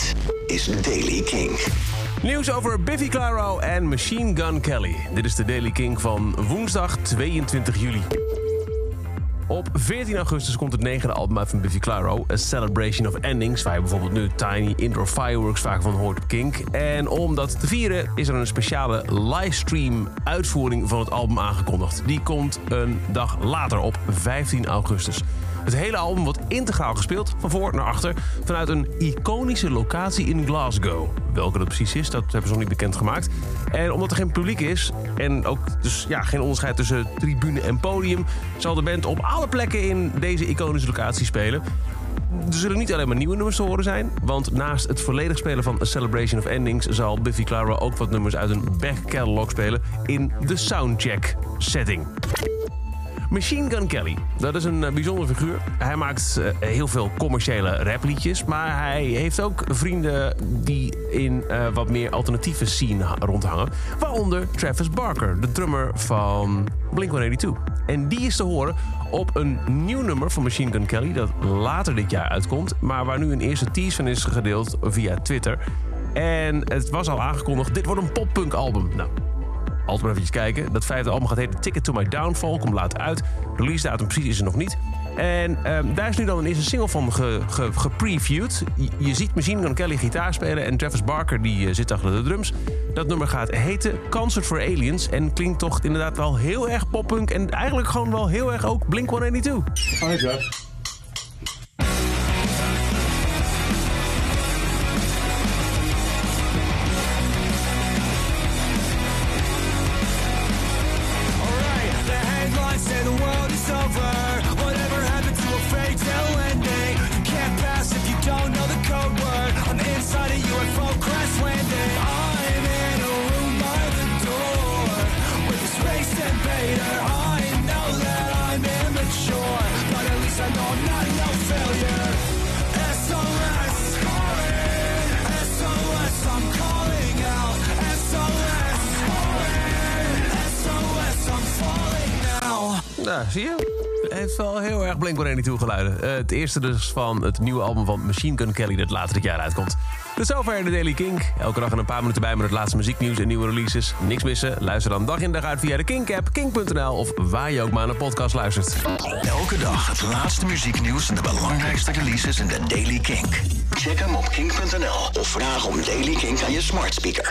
Dit is Daily King. Nieuws over Biffy Clyro en Machine Gun Kelly. Dit is de Daily King van woensdag 22 juli. Op 14 augustus komt het negende album uit van Biffy Clyro, A Celebration of Endings, waar je bijvoorbeeld nu Tiny Indoor Fireworks vaak van hoort op. En om dat te vieren is er een speciale livestream uitvoering van het album aangekondigd. Die komt een dag later op 15 augustus. Het hele album wordt integraal gespeeld, van voor naar achter, vanuit een iconische locatie in Glasgow. Welke dat precies is, dat hebben ze nog niet bekendgemaakt. En omdat er geen publiek is en ook dus ja, geen onderscheid tussen tribune en podium, zal de band op alle plekken in deze iconische locatie spelen. Er zullen niet alleen maar nieuwe nummers te horen zijn. Want naast het volledig spelen van Celebration of Endings... zal Biffy Clyro ook wat nummers uit een back catalog spelen... in de soundcheck setting. Machine Gun Kelly, dat is een uh, bijzonder figuur. Hij maakt uh, heel veel commerciële rapliedjes, maar hij heeft ook vrienden die in uh, wat meer alternatieve scene rondhangen. Waaronder Travis Barker, de drummer van Blink-182. En die is te horen op een nieuw nummer van Machine Gun Kelly dat later dit jaar uitkomt, maar waar nu een eerste tease van is gedeeld via Twitter. En het was al aangekondigd, dit wordt een poppunk album. Nou, altijd maar even kijken. Dat vijfde album gaat heten Ticket to My Downfall. Komt later uit. Release datum precies is er nog niet. En um, daar is nu dan een single van gepreviewd. Ge, ge je, ziet Machine Gun Kelly gitaar spelen en Travis Barker die uh, zit achter de drums. Dat nummer gaat heten Concert for Aliens en klinkt toch inderdaad wel heel erg poppunk en eigenlijk gewoon wel heel erg ook Blink-182. Hi Jeff. over Nou, zie je? Het heeft wel heel erg Blink-182 geluiden. Uh, het eerste dus van het nieuwe album van Machine Gun Kelly... dat later dit jaar uitkomt. Tot zover de Daily Kink. Elke dag een paar minuten bij met het laatste muzieknieuws en nieuwe releases. Niks missen? Luister dan dag in dag uit via de Kink-app, kink.nl... of waar je ook maar naar podcast luistert. Elke dag het laatste muzieknieuws en de belangrijkste releases in de Daily Kink. Check hem op kink.nl of vraag om Daily Kink aan je smart speaker.